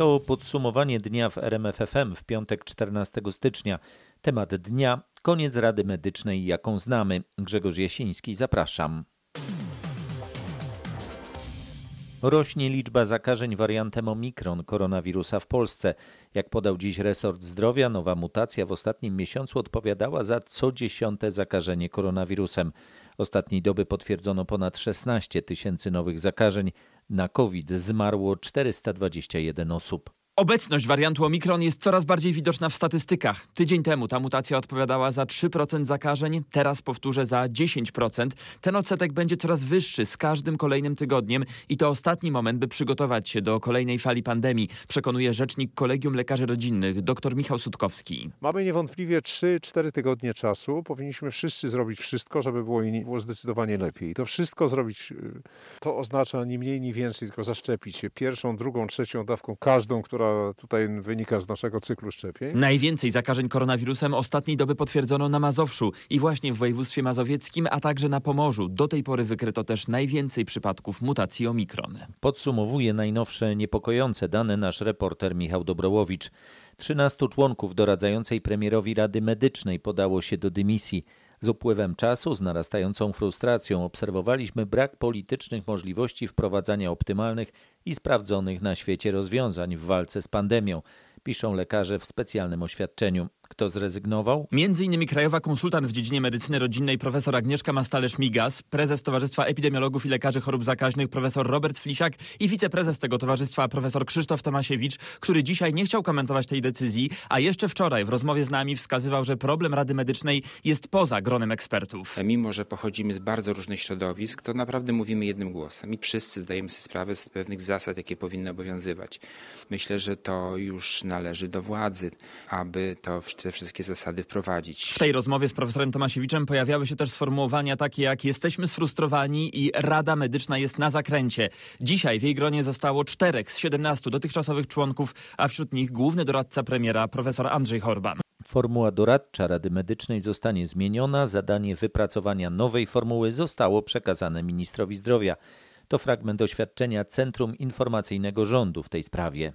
To podsumowanie dnia w RMFFM w piątek 14 stycznia. Temat dnia koniec Rady Medycznej, jaką znamy. Grzegorz Jasiński, zapraszam. Rośnie liczba zakażeń wariantem Omikron koronawirusa w Polsce. Jak podał dziś resort zdrowia, nowa mutacja w ostatnim miesiącu odpowiadała za co dziesiąte zakażenie koronawirusem. Ostatniej doby potwierdzono ponad 16 tysięcy nowych zakażeń. Na COVID zmarło 421 osób. Obecność wariantu Omikron jest coraz bardziej widoczna w statystykach. Tydzień temu ta mutacja odpowiadała za 3% zakażeń, teraz powtórzę za 10%. Ten odsetek będzie coraz wyższy z każdym kolejnym tygodniem i to ostatni moment, by przygotować się do kolejnej fali pandemii, przekonuje rzecznik Kolegium Lekarzy Rodzinnych dr Michał Sutkowski. Mamy niewątpliwie 3-4 tygodnie czasu. Powinniśmy wszyscy zrobić wszystko, żeby było, było zdecydowanie lepiej. To wszystko zrobić, y, to oznacza ni mniej, ni więcej, tylko zaszczepić się pierwszą, drugą, trzecią dawką, każdą, która tutaj wynika z naszego cyklu szczepień. Najwięcej zakażeń koronawirusem ostatniej doby potwierdzono na Mazowszu i właśnie w województwie mazowieckim, a także na Pomorzu. Do tej pory wykryto też najwięcej przypadków mutacji Omikron. Podsumowuje najnowsze niepokojące dane nasz reporter Michał Dobrołowicz. 13 członków doradzającej premierowi Rady Medycznej podało się do dymisji. Z upływem czasu, z narastającą frustracją obserwowaliśmy brak politycznych możliwości wprowadzania optymalnych i sprawdzonych na świecie rozwiązań w walce z pandemią, piszą lekarze w specjalnym oświadczeniu. Kto zrezygnował? Między innymi krajowa konsultant w dziedzinie medycyny rodzinnej profesor Agnieszka Mastalesz-Migas, prezes Towarzystwa Epidemiologów i Lekarzy Chorób Zakaźnych profesor Robert Flisiak i wiceprezes tego towarzystwa profesor Krzysztof Tomasiewicz, który dzisiaj nie chciał komentować tej decyzji, a jeszcze wczoraj w rozmowie z nami wskazywał, że problem Rady Medycznej jest poza gronem ekspertów. Mimo, że pochodzimy z bardzo różnych środowisk, to naprawdę mówimy jednym głosem i wszyscy zdajemy sobie sprawę z pewnych zasad, jakie powinny obowiązywać. Myślę, że to już należy do władzy, aby to te wszystkie zasady wprowadzić. W tej rozmowie z profesorem Tomasiewiczem pojawiały się też sformułowania takie jak jesteśmy sfrustrowani i Rada Medyczna jest na zakręcie. Dzisiaj w jej gronie zostało czterech z 17 dotychczasowych członków, a wśród nich główny doradca premiera profesor Andrzej Horban. Formuła doradcza Rady Medycznej zostanie zmieniona, zadanie wypracowania nowej formuły zostało przekazane ministrowi zdrowia. To fragment oświadczenia Centrum Informacyjnego Rządu w tej sprawie.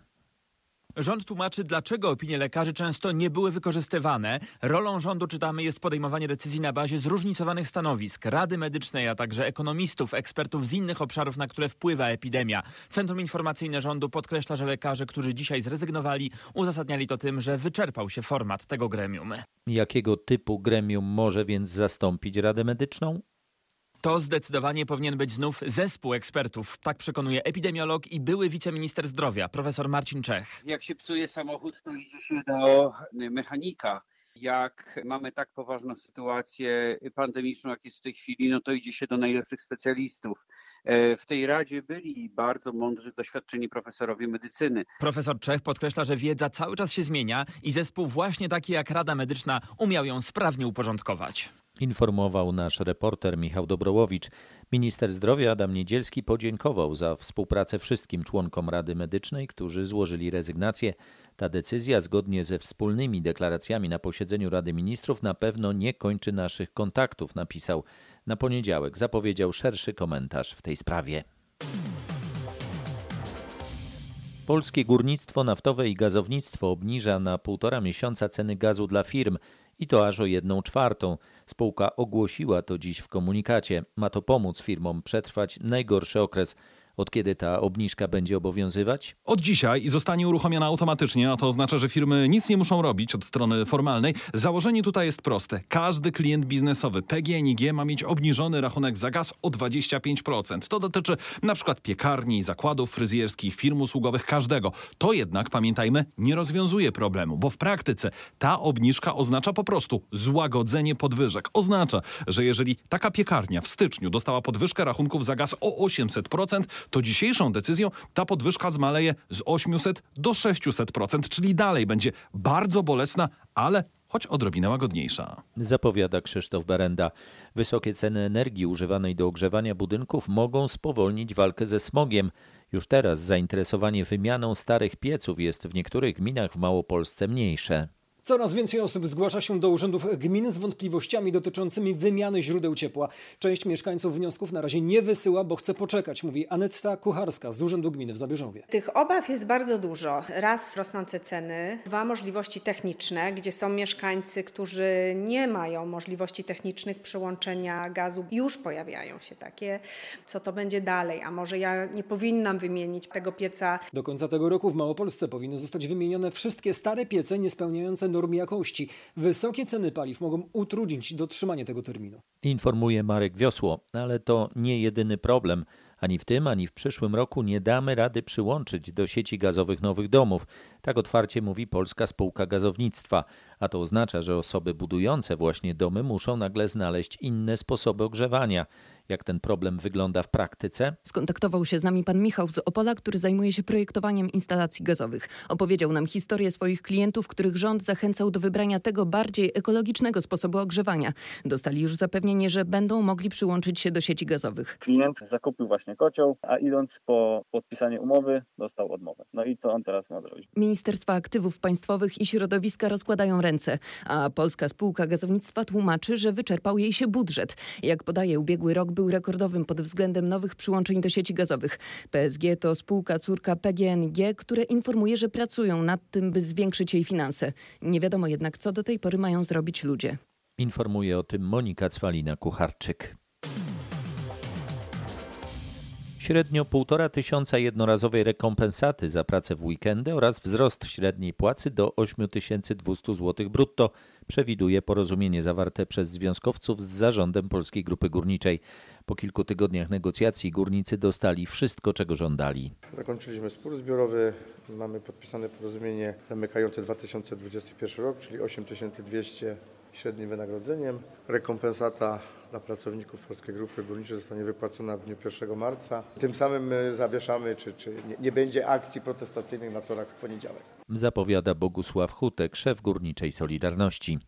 Rząd tłumaczy, dlaczego opinie lekarzy często nie były wykorzystywane. Rolą rządu, czytamy, jest podejmowanie decyzji na bazie zróżnicowanych stanowisk Rady Medycznej, a także ekonomistów, ekspertów z innych obszarów, na które wpływa epidemia. Centrum Informacyjne Rządu podkreśla, że lekarze, którzy dzisiaj zrezygnowali, uzasadniali to tym, że wyczerpał się format tego gremium. Jakiego typu gremium może więc zastąpić Radę Medyczną? To zdecydowanie powinien być znów zespół ekspertów. Tak przekonuje epidemiolog i były wiceminister zdrowia, profesor Marcin Czech. Jak się psuje samochód, to idzie się do mechanika. Jak mamy tak poważną sytuację pandemiczną, jak jest w tej chwili, no to idzie się do najlepszych specjalistów. W tej radzie byli bardzo mądrzy, doświadczeni profesorowie medycyny. Profesor Czech podkreśla, że wiedza cały czas się zmienia i zespół właśnie taki jak Rada Medyczna umiał ją sprawnie uporządkować. Informował nasz reporter Michał Dobrołowicz. Minister zdrowia Adam Niedzielski podziękował za współpracę wszystkim członkom Rady Medycznej, którzy złożyli rezygnację. Ta decyzja, zgodnie ze wspólnymi deklaracjami na posiedzeniu Rady Ministrów, na pewno nie kończy naszych kontaktów, napisał. Na poniedziałek zapowiedział szerszy komentarz w tej sprawie. Polskie górnictwo naftowe i gazownictwo obniża na półtora miesiąca ceny gazu dla firm i to aż o jedną czwartą. Spółka ogłosiła to dziś w komunikacie. Ma to pomóc firmom przetrwać najgorszy okres. Od kiedy ta obniżka będzie obowiązywać? Od dzisiaj i zostanie uruchomiona automatycznie, a to oznacza, że firmy nic nie muszą robić od strony formalnej. Założenie tutaj jest proste. Każdy klient biznesowy PGNiG ma mieć obniżony rachunek za gaz o 25%. To dotyczy na przykład piekarni, zakładów fryzjerskich, firm usługowych, każdego. To jednak, pamiętajmy, nie rozwiązuje problemu, bo w praktyce ta obniżka oznacza po prostu złagodzenie podwyżek. Oznacza, że jeżeli taka piekarnia w styczniu dostała podwyżkę rachunków za gaz o 800%, to dzisiejszą decyzją ta podwyżka zmaleje z 800 do 600%, czyli dalej będzie bardzo bolesna, ale choć odrobinę łagodniejsza. Zapowiada Krzysztof Berenda. Wysokie ceny energii używanej do ogrzewania budynków mogą spowolnić walkę ze smogiem. Już teraz zainteresowanie wymianą starych pieców jest w niektórych gminach w Małopolsce mniejsze. Coraz więcej osób zgłasza się do urzędów gmin z wątpliwościami dotyczącymi wymiany źródeł ciepła. Część mieszkańców wniosków na razie nie wysyła, bo chce poczekać, mówi Anetta Kucharska z Urzędu Gminy w Zabierzowie. Tych obaw jest bardzo dużo. Raz rosnące ceny, dwa możliwości techniczne, gdzie są mieszkańcy, którzy nie mają możliwości technicznych przyłączenia gazu. Już pojawiają się takie, co to będzie dalej, a może ja nie powinnam wymienić tego pieca. Do końca tego roku w Małopolsce powinny zostać wymienione wszystkie stare piece niespełniające norm jakości. Wysokie ceny paliw mogą utrudnić dotrzymanie tego terminu. Informuje Marek Wiosło, ale to nie jedyny problem. Ani w tym, ani w przyszłym roku nie damy rady przyłączyć do sieci gazowych nowych domów. Tak otwarcie mówi Polska Spółka Gazownictwa. A to oznacza, że osoby budujące właśnie domy muszą nagle znaleźć inne sposoby ogrzewania. Jak ten problem wygląda w praktyce? Skontaktował się z nami pan Michał z Opola, który zajmuje się projektowaniem instalacji gazowych. Opowiedział nam historię swoich klientów, których rząd zachęcał do wybrania tego bardziej ekologicznego sposobu ogrzewania. Dostali już zapewnienie, że będą mogli przyłączyć się do sieci gazowych. Klient zakupił właśnie kocioł, a idąc po podpisanie umowy dostał odmowę. No i co on teraz ma zrobić? Ministerstwa Aktywów Państwowych i Środowiska rozkładają ręce, a Polska Spółka Gazownictwa tłumaczy, że wyczerpał jej się budżet. Jak podaje ubiegły rok był rekordowym pod względem nowych przyłączeń do sieci gazowych. PSG to spółka córka PGNiG, które informuje, że pracują nad tym, by zwiększyć jej finanse. Nie wiadomo jednak, co do tej pory mają zrobić ludzie. Informuje o tym Monika Cwalina-Kucharczyk. Średnio 1,5 tysiąca jednorazowej rekompensaty za pracę w weekendy oraz wzrost średniej płacy do 8200 zł brutto przewiduje porozumienie zawarte przez związkowców z zarządem Polskiej Grupy Górniczej. Po kilku tygodniach negocjacji górnicy dostali wszystko, czego żądali. Zakończyliśmy spór zbiorowy, mamy podpisane porozumienie zamykające 2021 rok, czyli 8200 średnim wynagrodzeniem. Rekompensata dla pracowników Polskiej Grupy Górniczej zostanie wypłacona w dniu 1 marca. Tym samym zawieszamy, czy, czy nie, nie będzie akcji protestacyjnych na torach w poniedziałek. Zapowiada Bogusław Hutek, szef Górniczej Solidarności.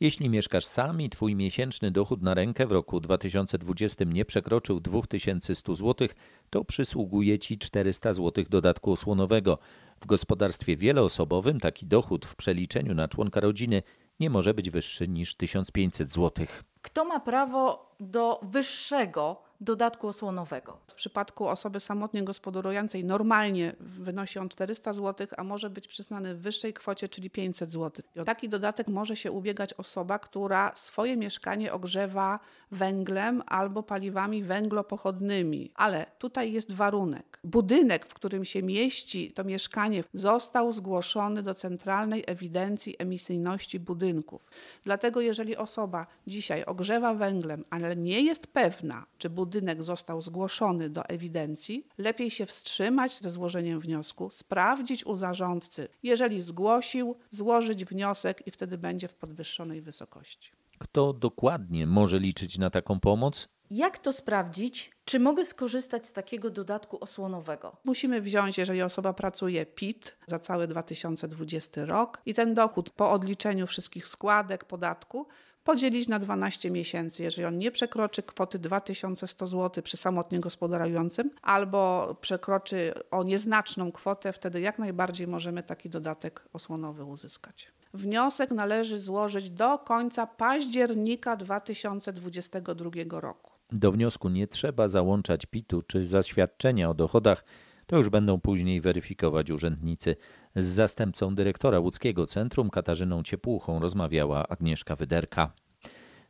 Jeśli mieszkasz sam i twój miesięczny dochód na rękę w roku 2020 nie przekroczył 2100 zł, to przysługuje ci 400 zł dodatku osłonowego. W gospodarstwie wieloosobowym taki dochód w przeliczeniu na członka rodziny nie może być wyższy niż 1500 zł. Kto ma prawo do wyższego dodatku osłonowego? W przypadku osoby samotnie gospodarującej normalnie wynosi on 400 zł, a może być przyznany w wyższej kwocie, czyli 500 zł. O taki dodatek może się ubiegać osoba, która swoje mieszkanie ogrzewa węglem albo paliwami węglopochodnymi. Ale tutaj jest warunek. Budynek, w którym się mieści to mieszkanie, został zgłoszony do Centralnej Ewidencji Emisyjności Budynków. Dlatego jeżeli osoba dzisiaj ogrzewa węglem, ale nie jest pewna, czy budynek został zgłoszony do ewidencji, lepiej się wstrzymać ze złożeniem wniosku, sprawdzić u zarządcy. Jeżeli zgłosił, złożyć wniosek i wtedy będzie w podwyższonej wysokości. Kto dokładnie może liczyć na taką pomoc? Jak to sprawdzić? Czy mogę skorzystać z takiego dodatku osłonowego? Musimy wziąć, jeżeli osoba pracuje PIT za cały 2020 rok i ten dochód po odliczeniu wszystkich składek, podatku podzielić na 12 miesięcy. Jeżeli on nie przekroczy kwoty 2100 zł przy samotnie gospodarującym albo przekroczy o nieznaczną kwotę, wtedy jak najbardziej możemy taki dodatek osłonowy uzyskać. Wniosek należy złożyć do końca października 2022 roku. Do wniosku nie trzeba załączać PIT-u czy zaświadczenia o dochodach. To już będą później weryfikować urzędnicy. Z zastępcą dyrektora łódzkiego centrum Katarzyną Ciepłuchą rozmawiała Agnieszka Wyderka.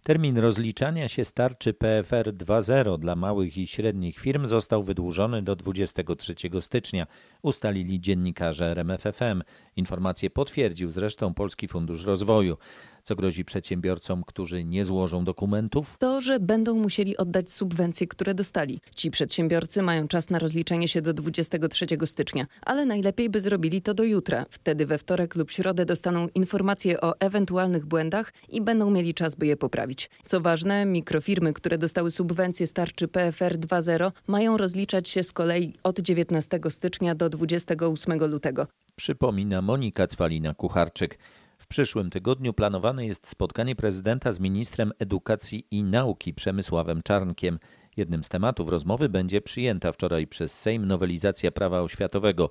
Termin rozliczania się starczy PFR 2.0 dla małych i średnich firm został wydłużony do 23 stycznia, ustalili dziennikarze RMFFM. Informację potwierdził zresztą Polski Fundusz Rozwoju. Co grozi przedsiębiorcom, którzy nie złożą dokumentów? To, że będą musieli oddać subwencje, które dostali. Ci przedsiębiorcy mają czas na rozliczenie się do 23 stycznia, ale najlepiej by zrobili to do jutra. Wtedy we wtorek lub środę dostaną informacje o ewentualnych błędach i będą mieli czas, by je poprawić. Co ważne, mikrofirmy, które dostały subwencje z tarczy PFR 2.0 mają rozliczać się z kolei od 19 stycznia do 28 lutego. Przypomina Monika Cwalina-Kucharczyk. W przyszłym tygodniu planowane jest spotkanie prezydenta z ministrem edukacji i nauki Przemysławem Czarnkiem. Jednym z tematów rozmowy będzie przyjęta wczoraj przez Sejm nowelizacja prawa oświatowego.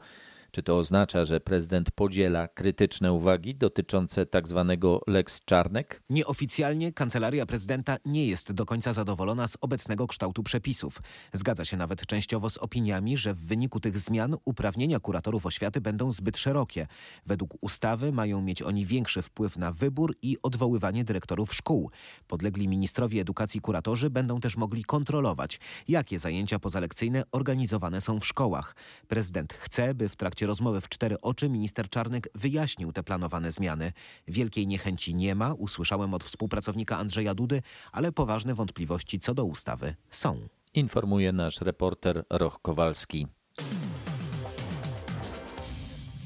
Czy to oznacza, że prezydent podziela krytyczne uwagi dotyczące tzw. Tak Lex Czarnek? Nieoficjalnie kancelaria prezydenta nie jest do końca zadowolona z obecnego kształtu przepisów. Zgadza się nawet częściowo z opiniami, że w wyniku tych zmian uprawnienia kuratorów oświaty będą zbyt szerokie. Według ustawy mają mieć oni większy wpływ na wybór i odwoływanie dyrektorów szkół. Podlegli ministrowi edukacji kuratorzy będą też mogli kontrolować, jakie zajęcia pozalekcyjne organizowane są w szkołach. Prezydent chce, by w trakcie trakcie rozmowy w cztery oczy minister Czarnek wyjaśnił te planowane zmiany. Wielkiej niechęci nie ma, usłyszałem od współpracownika Andrzeja Dudy, ale poważne wątpliwości co do ustawy są. Informuje nasz reporter Roch Kowalski.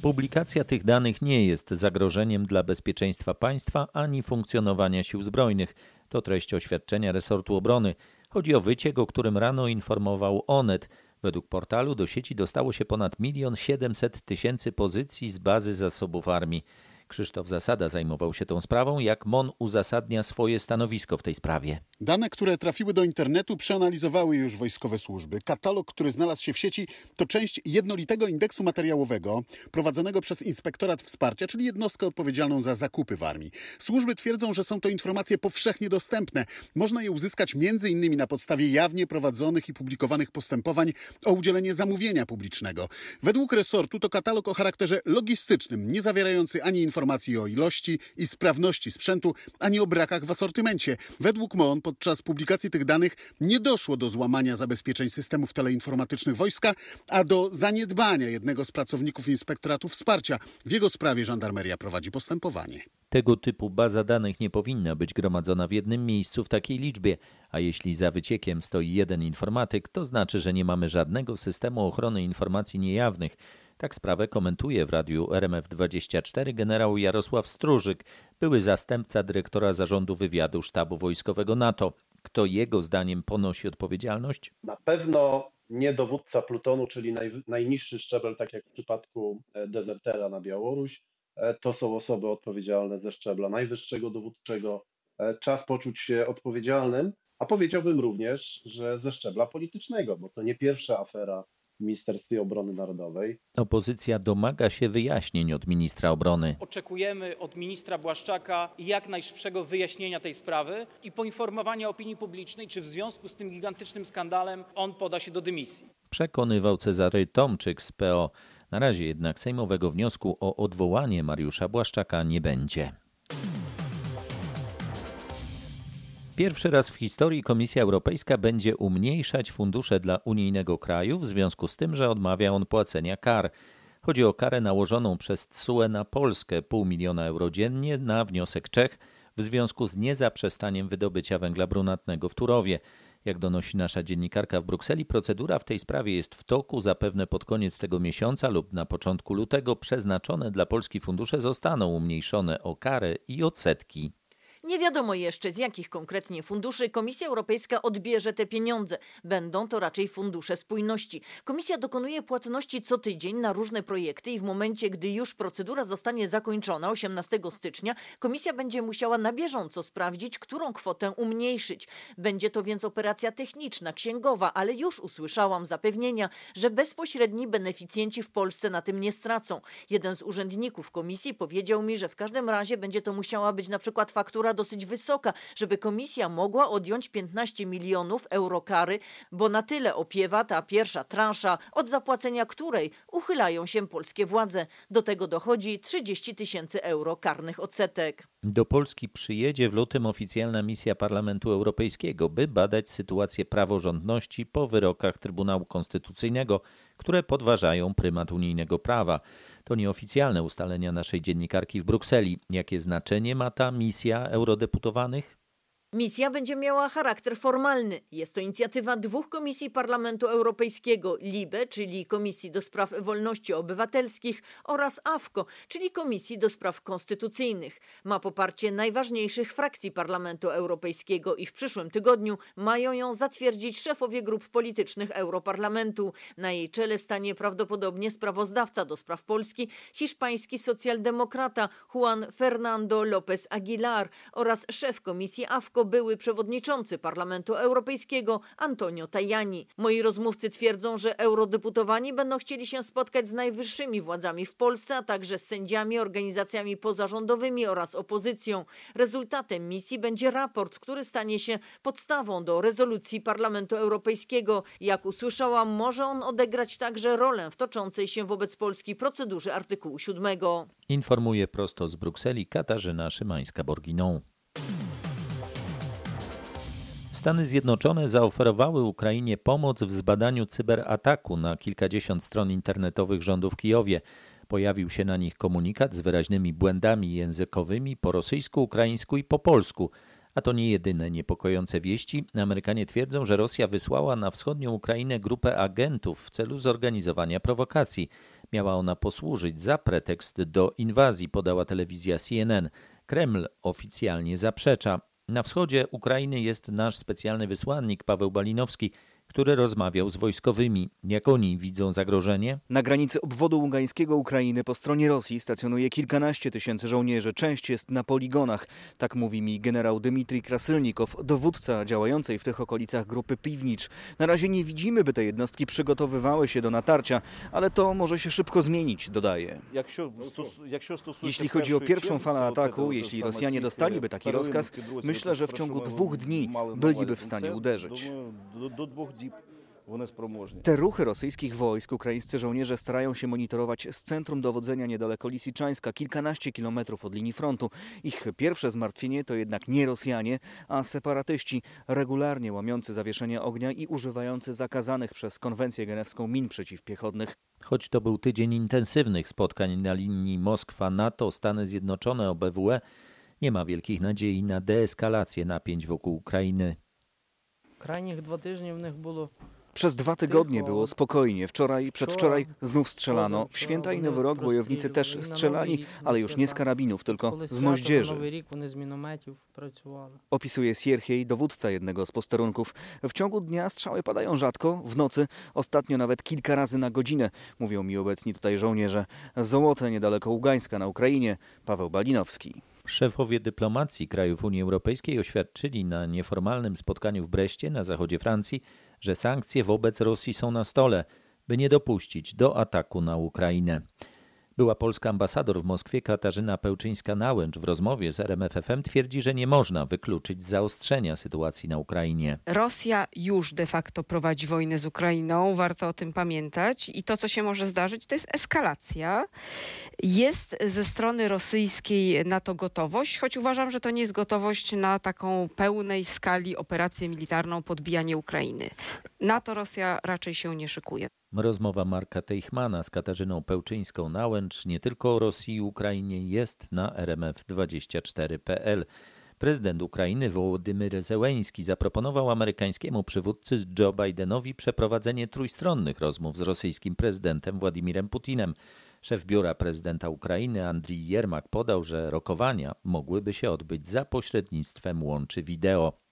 Publikacja tych danych nie jest zagrożeniem dla bezpieczeństwa państwa ani funkcjonowania sił zbrojnych. To treść oświadczenia resortu obrony. Chodzi o wyciek, o którym rano informował Onet. Według portalu do sieci dostało się ponad 1 700 tysięcy pozycji z bazy zasobów armii. Krzysztof Zasada zajmował się tą sprawą, jak MON uzasadnia swoje stanowisko w tej sprawie. Dane, które trafiły do internetu, przeanalizowały już wojskowe służby. Katalog, który znalazł się w sieci, to część jednolitego indeksu materiałowego prowadzonego przez Inspektorat Wsparcia, czyli jednostkę odpowiedzialną za zakupy w armii. Służby twierdzą, że są to informacje powszechnie dostępne. Można je uzyskać m.in. na podstawie jawnie prowadzonych i publikowanych postępowań o udzielenie zamówienia publicznego. Według resortu to katalog o charakterze logistycznym, nie zawierający ani informacji o ilości i sprawności sprzętu, ani o brakach w asortymencie. Według MON podczas publikacji tych danych nie doszło do złamania zabezpieczeń systemów teleinformatycznych wojska, a do zaniedbania jednego z pracowników Inspektoratu Wsparcia. W jego sprawie żandarmeria prowadzi postępowanie. Tego typu baza danych nie powinna być gromadzona w jednym miejscu w takiej liczbie, a jeśli za wyciekiem stoi jeden informatyk, to znaczy, że nie mamy żadnego systemu ochrony informacji niejawnych. Tak sprawę komentuje w radiu RMF24 generał Jarosław Strużyk, były zastępca dyrektora zarządu wywiadu sztabu wojskowego NATO. Kto jego zdaniem ponosi odpowiedzialność? Na pewno nie dowódca plutonu, czyli naj, najniższy szczebel, tak jak w przypadku e, dezertera na Białoruś. E, to są osoby odpowiedzialne ze szczebla najwyższego dowódczego. E, czas poczuć się odpowiedzialnym, a powiedziałbym również, że ze szczebla politycznego, bo to nie pierwsza afera Ministerstwie Obrony Narodowej. Opozycja domaga się wyjaśnień od ministra obrony. Oczekujemy od ministra Błaszczaka jak najszybszego wyjaśnienia tej sprawy i poinformowania opinii publicznej, czy w związku z tym gigantycznym skandalem on poda się do dymisji. Przekonywał Cezary Tomczyk z PO. Na razie jednak sejmowego wniosku o odwołanie Mariusza Błaszczaka nie będzie. Pierwszy raz w historii Komisja Europejska będzie umniejszać fundusze dla unijnego kraju w związku z tym, że odmawia on płacenia kar. Chodzi o karę nałożoną przez TSUE na Polskę pół miliona euro dziennie na wniosek Czech w związku z niezaprzestaniem wydobycia węgla brunatnego w Turowie. Jak donosi nasza dziennikarka w Brukseli, procedura w tej sprawie jest w toku. Zapewne pod koniec tego miesiąca lub na początku lutego przeznaczone dla Polski fundusze zostaną umniejszone o karę i odsetki. Nie wiadomo jeszcze, z jakich konkretnie funduszy Komisja Europejska odbierze te pieniądze. Będą to raczej fundusze spójności. Komisja dokonuje płatności co tydzień na różne projekty i w momencie, gdy już procedura zostanie zakończona 18 stycznia, Komisja będzie musiała na bieżąco sprawdzić, którą kwotę umniejszyć. Będzie to więc operacja techniczna, księgowa, ale już usłyszałam zapewnienia, że bezpośredni beneficjenci w Polsce na tym nie stracą. Jeden z urzędników Komisji powiedział mi, że w każdym razie będzie to musiała być na przykład faktura dosyć wysoka, żeby komisja mogła odjąć 15 milionów euro kary, bo na tyle opiewa ta pierwsza transza, od zapłacenia której uchylają się polskie władze. Do tego dochodzi 30 tysięcy euro karnych odsetek. Do Polski przyjedzie w lutym oficjalna misja Parlamentu Europejskiego, by badać sytuację praworządności po wyrokach Trybunału Konstytucyjnego, które podważają prymat unijnego prawa. To nieoficjalne ustalenia naszej dziennikarki w Brukseli. Jakie znaczenie ma ta misja eurodeputowanych? Misja będzie miała charakter formalny. Jest to inicjatywa dwóch komisji Parlamentu Europejskiego: LIBE, czyli Komisji do Spraw Wolności Obywatelskich, oraz AFKO, czyli Komisji do Spraw Konstytucyjnych. Ma poparcie najważniejszych frakcji Parlamentu Europejskiego i w przyszłym tygodniu mają ją zatwierdzić szefowie grup politycznych Europarlamentu. Na jej czele stanie prawdopodobnie sprawozdawca do spraw Polski, hiszpański socjaldemokrata Juan Fernando López Aguilar oraz szef Komisji AFKO były przewodniczący Parlamentu Europejskiego Antonio Tajani. Moi rozmówcy twierdzą, że eurodeputowani będą chcieli się spotkać z najwyższymi władzami w Polsce, a także z sędziami, organizacjami pozarządowymi oraz opozycją. Rezultatem misji będzie raport, który stanie się podstawą do rezolucji Parlamentu Europejskiego. Jak usłyszałam, może on odegrać także rolę w toczącej się wobec Polski procedurze artykułu 7. Informuje prosto z Brukseli Katarzyna Szymańska-Borginą. Stany Zjednoczone zaoferowały Ukrainie pomoc w zbadaniu cyberataku na kilkadziesiąt stron internetowych rządu w Kijowie. Pojawił się na nich komunikat z wyraźnymi błędami językowymi po rosyjsku, ukraińsku i po polsku. A to nie jedyne niepokojące wieści. Amerykanie twierdzą, że Rosja wysłała na wschodnią Ukrainę grupę agentów w celu zorganizowania prowokacji. Miała ona posłużyć za pretekst do inwazji, podała telewizja CNN. Kreml oficjalnie zaprzecza. Na wschodzie Ukrainy jest nasz specjalny wysłannik Paweł Balinowski, który rozmawiał z wojskowymi. Jak oni widzą zagrożenie? Na granicy obwodu ługańskiego Ukrainy po stronie Rosji stacjonuje kilkanaście tysięcy żołnierzy. Część jest na poligonach. Tak mówi mi generał Dmitrij Krasylnikow, dowódca działającej w tych okolicach grupy Piwnicz. Na razie nie widzimy, by te jednostki przygotowywały się do natarcia, ale to może się szybko zmienić, dodaje. Jeśli chodzi o pierwszą falę ataku, jeśli Rosjanie dostaliby taki rozkaz, myślę, że w ciągu dwóch dni byliby w stanie uderzyć. Te ruchy rosyjskich wojsk ukraińscy żołnierze starają się monitorować z centrum dowodzenia niedaleko Lisiczańska, kilkanaście kilometrów od linii frontu. Ich pierwsze zmartwienie to jednak nie Rosjanie, a separatyści, regularnie łamiący zawieszenie ognia i używający zakazanych przez konwencję genewską min przeciwpiechotnych. Choć to był tydzień intensywnych spotkań na linii Moskwa-NATO, Stany Zjednoczone, OBWE, nie ma wielkich nadziei na deeskalację napięć wokół Ukrainy. Przez dwa tygodnie było spokojnie. Wczoraj, przedwczoraj znów strzelano. W święta i Nowy Rok bojownicy też strzelali, ale już nie z karabinów, tylko z moździerzy. Opisuje Sierhiej, dowódca jednego z posterunków. W ciągu dnia strzały padają rzadko, w nocy ostatnio nawet kilka razy na godzinę, mówią mi obecni tutaj żołnierze. Zołote niedaleko Ługańska na Ukrainie. Paweł Balinowski. Szefowie dyplomacji krajów Unii Europejskiej oświadczyli na nieformalnym spotkaniu w Breście na zachodzie Francji, że sankcje wobec Rosji są na stole, by nie dopuścić do ataku na Ukrainę. Była polska ambasador w Moskwie Katarzyna Pełczyńska-Nałęcz w rozmowie z RMFFM twierdzi, że nie można wykluczyć zaostrzenia sytuacji na Ukrainie. Rosja już de facto prowadzi wojnę z Ukrainą, warto o tym pamiętać i to, co się może zdarzyć, to jest eskalacja. Jest ze strony rosyjskiej na to gotowość, choć uważam, że to nie jest gotowość na taką pełnej skali operację militarną podbijanie Ukrainy. Na to Rosja raczej się nie szykuje. Rozmowa Marka Teichmana z Katarzyną Pełczyńską-Nałęcz nie tylko o Rosji i Ukrainie jest na rmf24.pl. Prezydent Ukrainy Wołodymyr Zełeński zaproponował amerykańskiemu przywódcy Joe Bidenowi przeprowadzenie trójstronnych rozmów z rosyjskim prezydentem Władimirem Putinem. Szef biura prezydenta Ukrainy Andrii Jermak podał, że rokowania mogłyby się odbyć za pośrednictwem łączy wideo.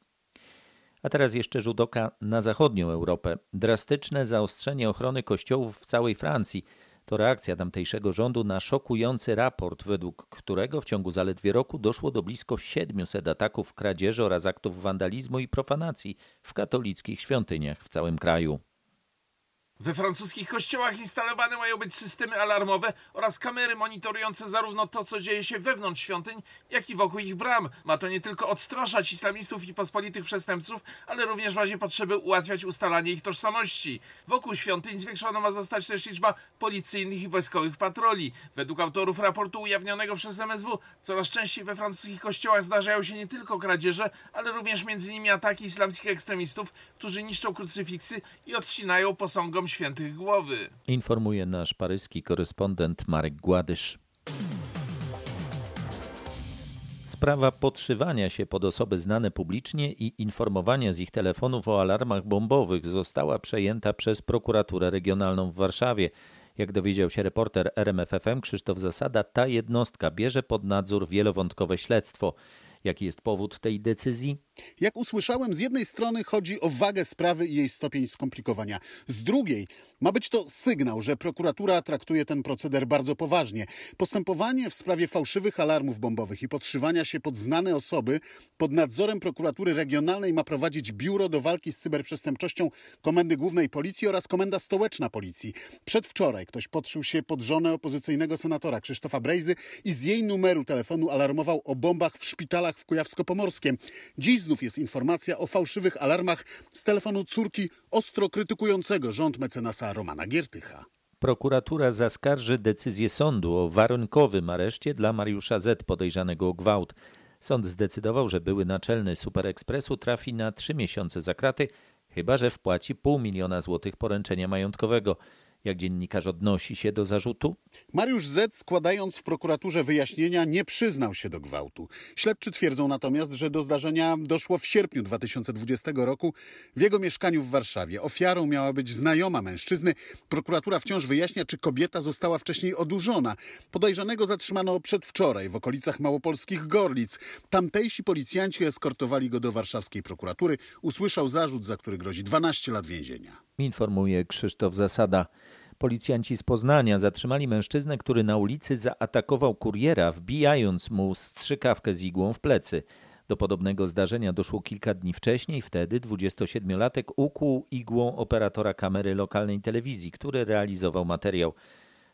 A teraz jeszcze rzut oka na zachodnią Europę. Drastyczne zaostrzenie ochrony kościołów w całej Francji to reakcja tamtejszego rządu na szokujący raport, według którego w ciągu zaledwie roku doszło do blisko 700 ataków, kradzieży oraz aktów wandalizmu i profanacji w katolickich świątyniach w całym kraju. We francuskich kościołach instalowane mają być systemy alarmowe oraz kamery monitorujące zarówno to, co dzieje się wewnątrz świątyń, jak i wokół ich bram. Ma to nie tylko odstraszać islamistów i pospolitych przestępców, ale również w razie potrzeby ułatwiać ustalanie ich tożsamości. Wokół świątyń zwiększona ma zostać też liczba policyjnych i wojskowych patroli. Według autorów raportu ujawnionego przez MSW, coraz częściej we francuskich kościołach zdarzają się nie tylko kradzieże, ale również między innymi ataki islamskich ekstremistów, którzy niszczą krucyfiksy i odcinają posągom świętych głowy. Informuje nasz paryski korespondent Marek Gładysz. Sprawa podszywania się pod osoby znane publicznie i informowania z ich telefonów o alarmach bombowych została przejęta przez prokuraturę regionalną w Warszawie. Jak dowiedział się reporter RMFFM Krzysztof Zasada, ta jednostka bierze pod nadzór wielowątkowe śledztwo. Jaki jest powód tej decyzji? Jak usłyszałem, z jednej strony chodzi o wagę sprawy i jej stopień skomplikowania. Z drugiej ma być to sygnał, że prokuratura traktuje ten proceder bardzo poważnie. Postępowanie w sprawie fałszywych alarmów bombowych i podszywania się pod znane osoby pod nadzorem prokuratury regionalnej ma prowadzić Biuro do Walki z Cyberprzestępczością Komendy Głównej Policji oraz Komenda Stołeczna Policji. Przedwczoraj ktoś podszył się pod żonę opozycyjnego senatora Krzysztofa Brejzy i z jej numeru telefonu alarmował o bombach w szpitalach w Kujawsko-Pomorskiem. Dziś znów jest informacja o fałszywych alarmach z telefonu córki ostro krytykującego rząd mecenasa Romana Giertycha. Prokuratura zaskarży decyzję sądu o warunkowym areszcie dla Mariusza Z. podejrzanego o gwałt. Sąd zdecydował, że były naczelny Superekspresu trafi na trzy miesiące za kraty, chyba że wpłaci pół miliona złotych poręczenia majątkowego. Jak dziennikarz odnosi się do zarzutu? Mariusz Z, składając w prokuraturze wyjaśnienia, nie przyznał się do gwałtu. Śledczy twierdzą natomiast, że do zdarzenia doszło w sierpniu 2020 roku w jego mieszkaniu w Warszawie. Ofiarą miała być znajoma mężczyzny. Prokuratura wciąż wyjaśnia, czy kobieta została wcześniej odurzona. Podejrzanego zatrzymano przedwczoraj w okolicach małopolskich Gorlic. Tamtejsi policjanci eskortowali go do warszawskiej prokuratury. Usłyszał zarzut, za który grozi 12 lat więzienia. Informuje Krzysztof Zasada. Policjanci z Poznania zatrzymali mężczyznę, który na ulicy zaatakował kuriera, wbijając mu strzykawkę z igłą w plecy. Do podobnego zdarzenia doszło kilka dni wcześniej. Wtedy 27-latek ukłuł igłą operatora kamery lokalnej telewizji, który realizował materiał.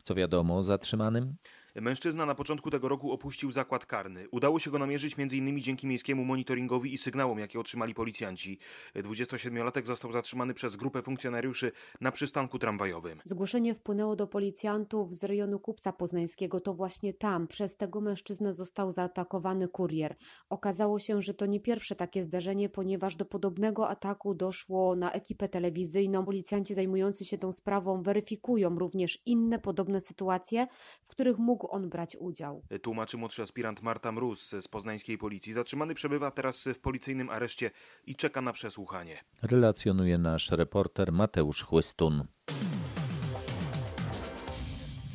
Co wiadomo o zatrzymanym? Mężczyzna na początku tego roku opuścił zakład karny. Udało się go namierzyć m.in. dzięki miejskiemu monitoringowi i sygnałom, jakie otrzymali policjanci. 27-latek został zatrzymany przez grupę funkcjonariuszy na przystanku tramwajowym. Zgłoszenie wpłynęło do policjantów z rejonu Kupca Poznańskiego. To właśnie tam przez tego mężczyznę został zaatakowany kurier. Okazało się, że to nie pierwsze takie zdarzenie, ponieważ do podobnego ataku doszło na ekipę telewizyjną. Policjanci zajmujący się tą sprawą weryfikują również inne podobne sytuacje, w których mógł on brać udział. Tłumaczy młodszy aspirant Marta Mróz z poznańskiej policji. Zatrzymany przebywa teraz w policyjnym areszcie i czeka na przesłuchanie. Relacjonuje nasz reporter Mateusz Chłystun.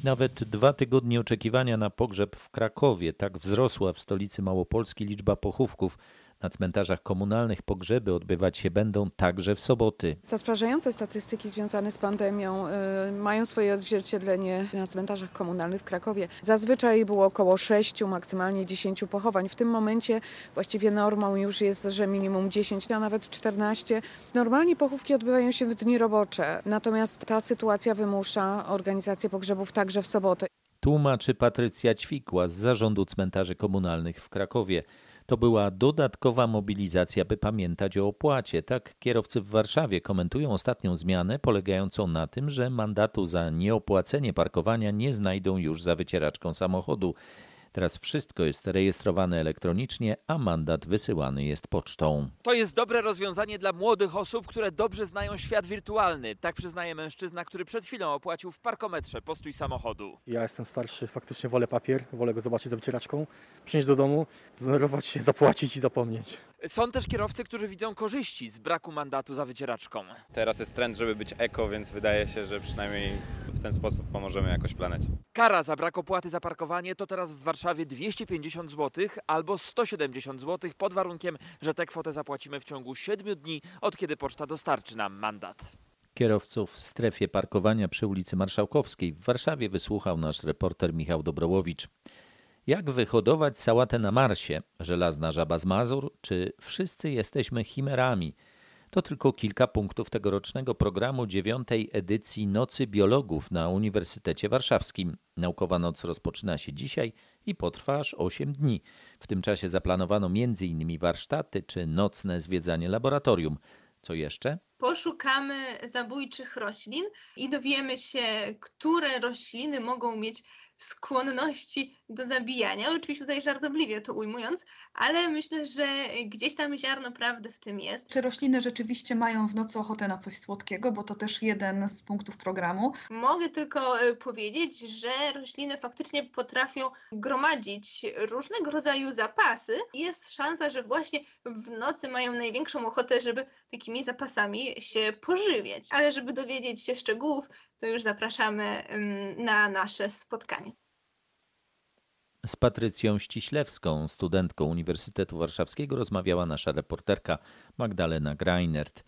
Nawet dwa tygodnie oczekiwania na pogrzeb w Krakowie. Tak wzrosła w stolicy Małopolski liczba pochówków. Na cmentarzach komunalnych pogrzeby odbywać się będą także w soboty. Zatrważające statystyki związane z pandemią y, mają swoje odzwierciedlenie na cmentarzach komunalnych w Krakowie. Zazwyczaj było około 6, maksymalnie 10 pochowań. W tym momencie właściwie normą już jest, że minimum 10, a nawet 14. Normalnie pochówki odbywają się w dni robocze, natomiast ta sytuacja wymusza organizację pogrzebów także w sobotę. Tłumaczy Patrycja Ćwikła z zarządu cmentarzy komunalnych w Krakowie. To była dodatkowa mobilizacja, by pamiętać o opłacie. Tak kierowcy w Warszawie komentują ostatnią zmianę, polegającą na tym, że mandatu za nieopłacenie parkowania nie znajdą już za wycieraczką samochodu. Teraz wszystko jest rejestrowane elektronicznie, a mandat wysyłany jest pocztą. To jest dobre rozwiązanie dla młodych osób, które dobrze znają świat wirtualny. Tak przyznaje mężczyzna, który przed chwilą opłacił w parkometrze postój samochodu. Ja jestem starszy, faktycznie wolę papier, wolę go zobaczyć za wycieraczką, przynieść do domu, zdenerwować się, zapłacić i zapomnieć. Są też kierowcy, którzy widzą korzyści z braku mandatu za wycieraczką. Teraz jest trend, żeby być eko, więc wydaje się, że przynajmniej w ten sposób pomożemy jakoś planecie. Kara za brak opłaty za parkowanie to teraz w Warszawie 250 zł albo 170 zł pod warunkiem, że tę kwotę zapłacimy w ciągu 7 dni od kiedy poczta dostarczy nam mandat. Kierowców w strefie parkowania przy ulicy Marszałkowskiej w Warszawie wysłuchał nasz reporter Michał Dobrołowicz. Jak wyhodować sałatę na Marsie? Żelazna żaba z Mazur? Czy wszyscy jesteśmy chimerami? To tylko kilka punktów tegorocznego programu dziewiątej edycji Nocy Biologów na Uniwersytecie Warszawskim. Naukowa noc rozpoczyna się dzisiaj i potrwa aż 8 dni. W tym czasie zaplanowano m.in. warsztaty czy nocne zwiedzanie laboratorium. Co jeszcze? Poszukamy zabójczych roślin i dowiemy się, które rośliny mogą mieć skłonności do zabijania. Oczywiście tutaj żartobliwie to ujmując, ale myślę, że gdzieś tam ziarno prawdy w tym jest. Czy rośliny rzeczywiście mają w nocy ochotę na coś słodkiego, bo to też jeden z punktów programu? Mogę tylko e, powiedzieć, że rośliny faktycznie potrafią gromadzić różnego rodzaju zapasy. Jest szansa, że właśnie w nocy mają największą ochotę, żeby takimi zapasami się pożywiać. Ale żeby dowiedzieć się szczegółów, to już zapraszamy na nasze spotkanie. Z Patrycją Ściślewską, studentką Uniwersytetu Warszawskiego, rozmawiała nasza reporterka Magdalena Greinert.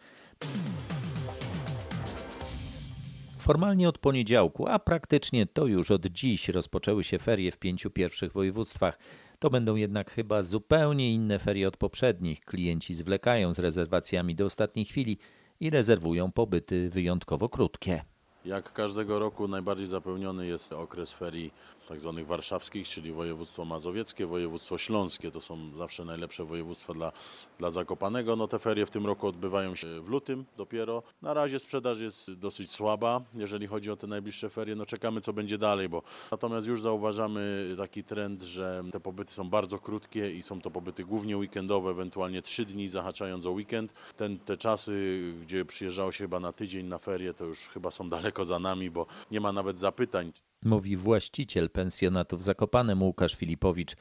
Formalnie od poniedziałku, a praktycznie to już od dziś rozpoczęły się ferie w pięciu pierwszych województwach. To będą jednak chyba zupełnie inne ferie od poprzednich. Klienci zwlekają z rezerwacjami do ostatniej chwili i rezerwują pobyty wyjątkowo krótkie. Jak każdego roku najbardziej zapełniony jest okres ferii tak zwanych warszawskich, czyli województwo mazowieckie, województwo śląskie. To są zawsze najlepsze województwa dla, dla Zakopanego. No te ferie w tym roku odbywają się w lutym dopiero. Na razie sprzedaż jest dosyć słaba, jeżeli chodzi o te najbliższe ferie. No czekamy co będzie dalej, bo natomiast już zauważamy taki trend, że te pobyty są bardzo krótkie i są to pobyty głównie weekendowe, ewentualnie trzy dni zahaczając o weekend. Ten, te czasy, gdzie przyjeżdżało się chyba na tydzień na ferie, to już chyba są daleko za nami, bo nie ma nawet zapytań mówi właściciel pensjonatu w Zakopanem Łukasz Filipowicz.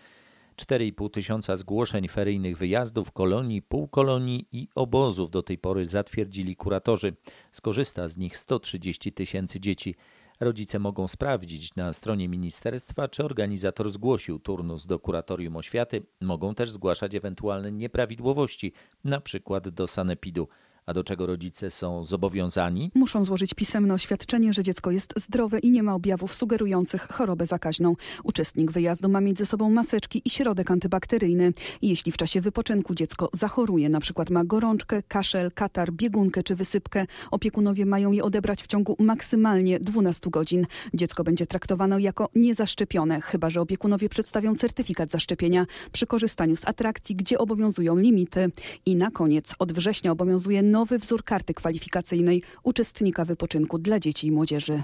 4,5 tysiąca zgłoszeń feryjnych wyjazdów, kolonii, półkolonii i obozów do tej pory zatwierdzili kuratorzy. Skorzysta z nich 130 tysięcy dzieci. Rodzice mogą sprawdzić na stronie ministerstwa, czy organizator zgłosił turnus do kuratorium oświaty. Mogą też zgłaszać ewentualne nieprawidłowości, na przykład do sanepidu a do czego rodzice są zobowiązani? Muszą złożyć pisemne oświadczenie, że dziecko jest zdrowe i nie ma objawów sugerujących chorobę zakaźną. Uczestnik wyjazdu ma między sobą maseczki i środek antybakteryjny. Jeśli w czasie wypoczynku dziecko zachoruje, na przykład ma gorączkę, kaszel, katar, biegunkę czy wysypkę, opiekunowie mają je odebrać w ciągu maksymalnie 12 godzin. Dziecko będzie traktowane jako niezaszczepione, chyba że opiekunowie przedstawią certyfikat zaszczepienia przy korzystaniu z atrakcji, gdzie obowiązują limity. I na koniec od września obowiązuje nowy wzór karty kwalifikacyjnej uczestnika wypoczynku dla dzieci i młodzieży.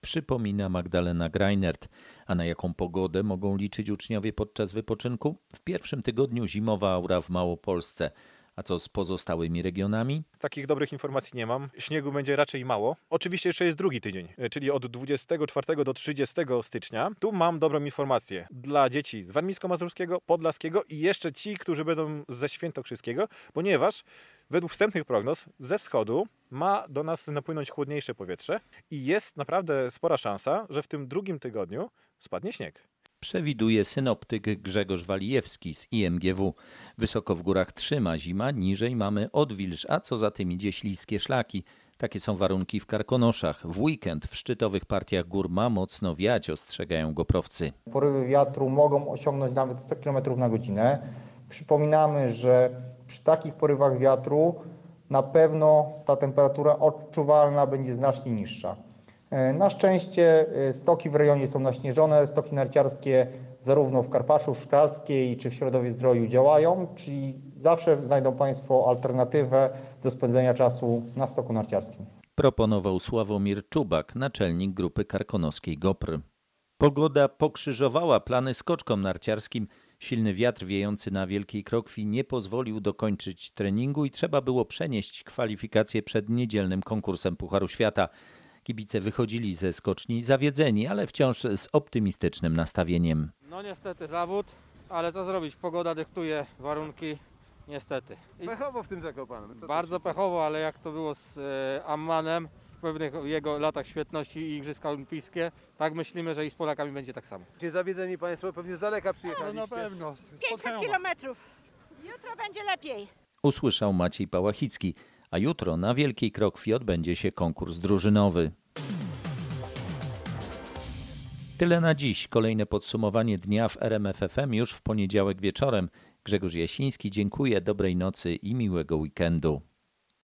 Przypomina Magdalena Greinert. A na jaką pogodę mogą liczyć uczniowie podczas wypoczynku? W pierwszym tygodniu zimowa aura w Małopolsce. A co z pozostałymi regionami? Takich dobrych informacji nie mam. Śniegu będzie raczej mało. Oczywiście jeszcze jest drugi tydzień, e, czyli od 24 do 30 stycznia. Tu mam dobrą informację dla dzieci z Warmińsko-Mazurskiego, Podlaskiego i jeszcze ci, którzy będą ze Świętokrzyskiego, ponieważ według wstępnych prognoz ze wschodu ma do nas napłynąć chłodniejsze powietrze i jest naprawdę spora szansa, że w tym drugim tygodniu spadnie śnieg przewiduje synoptyk Grzegorz Walijewski z IMGW. Wysoko w górach trzyma zima, niżej mamy odwilż, a co za tym idzie śliskie szlaki. Takie są warunki w Karkonoszach. W weekend w szczytowych partiach gór ma mocno wiać, ostrzegają goprowcy. Porywy wiatru mogą osiągnąć nawet 100 km na godzinę. Przypominamy, że przy takich porywach wiatru na pewno ta temperatura odczuwalna będzie znacznie niższa. E, na szczęście e, stoki w rejonie są naśnieżone, stoki narciarskie zarówno w Karpaczu, w Szklarskiej czy w Środowie Zdroju działają, czyli zawsze znajdą Państwo alternatywę do spędzenia czasu na stoku narciarskim. Proponował Sławomir Czubak, naczelnik grupy karkonoskiej GOPR. Pogoda pokrzyżowała plany skoczkom narciarskim. Silny wiatr wiejący na Wielkiej Krokwi nie pozwolił dokończyć treningu i trzeba było przenieść kwalifikacje przed niedzielnym konkursem Pucharu Świata. Kibice wychodzili ze skoczni zawiedzeni, ale wciąż z optymistycznym nastawieniem. No niestety zawód, ale co zrobić? Pogoda dyktuje warunki, niestety. I pechowo w tym Zakopanem. Co bardzo pechowo, ale jak to było z e, Ammanem w pewnych jego latach świetności i Igrzyska Olimpijskie, tak myślimy, że i z Polakami będzie tak samo. Czy zawiedzeni Państwo pewnie z daleka przyjechaliście? No na pewno. 500 kilometrów. Jutro będzie lepiej. Usłyszał Maciej Pałachicki a jutro na Wielkiej Krokwi odbędzie się konkurs drużynowy. Tyle na dziś. Kolejne podsumowanie dnia w RMFFM już w poniedziałek wieczorem. Grzegorz Jasiński, dziękuję, dobrej nocy i miłego weekendu.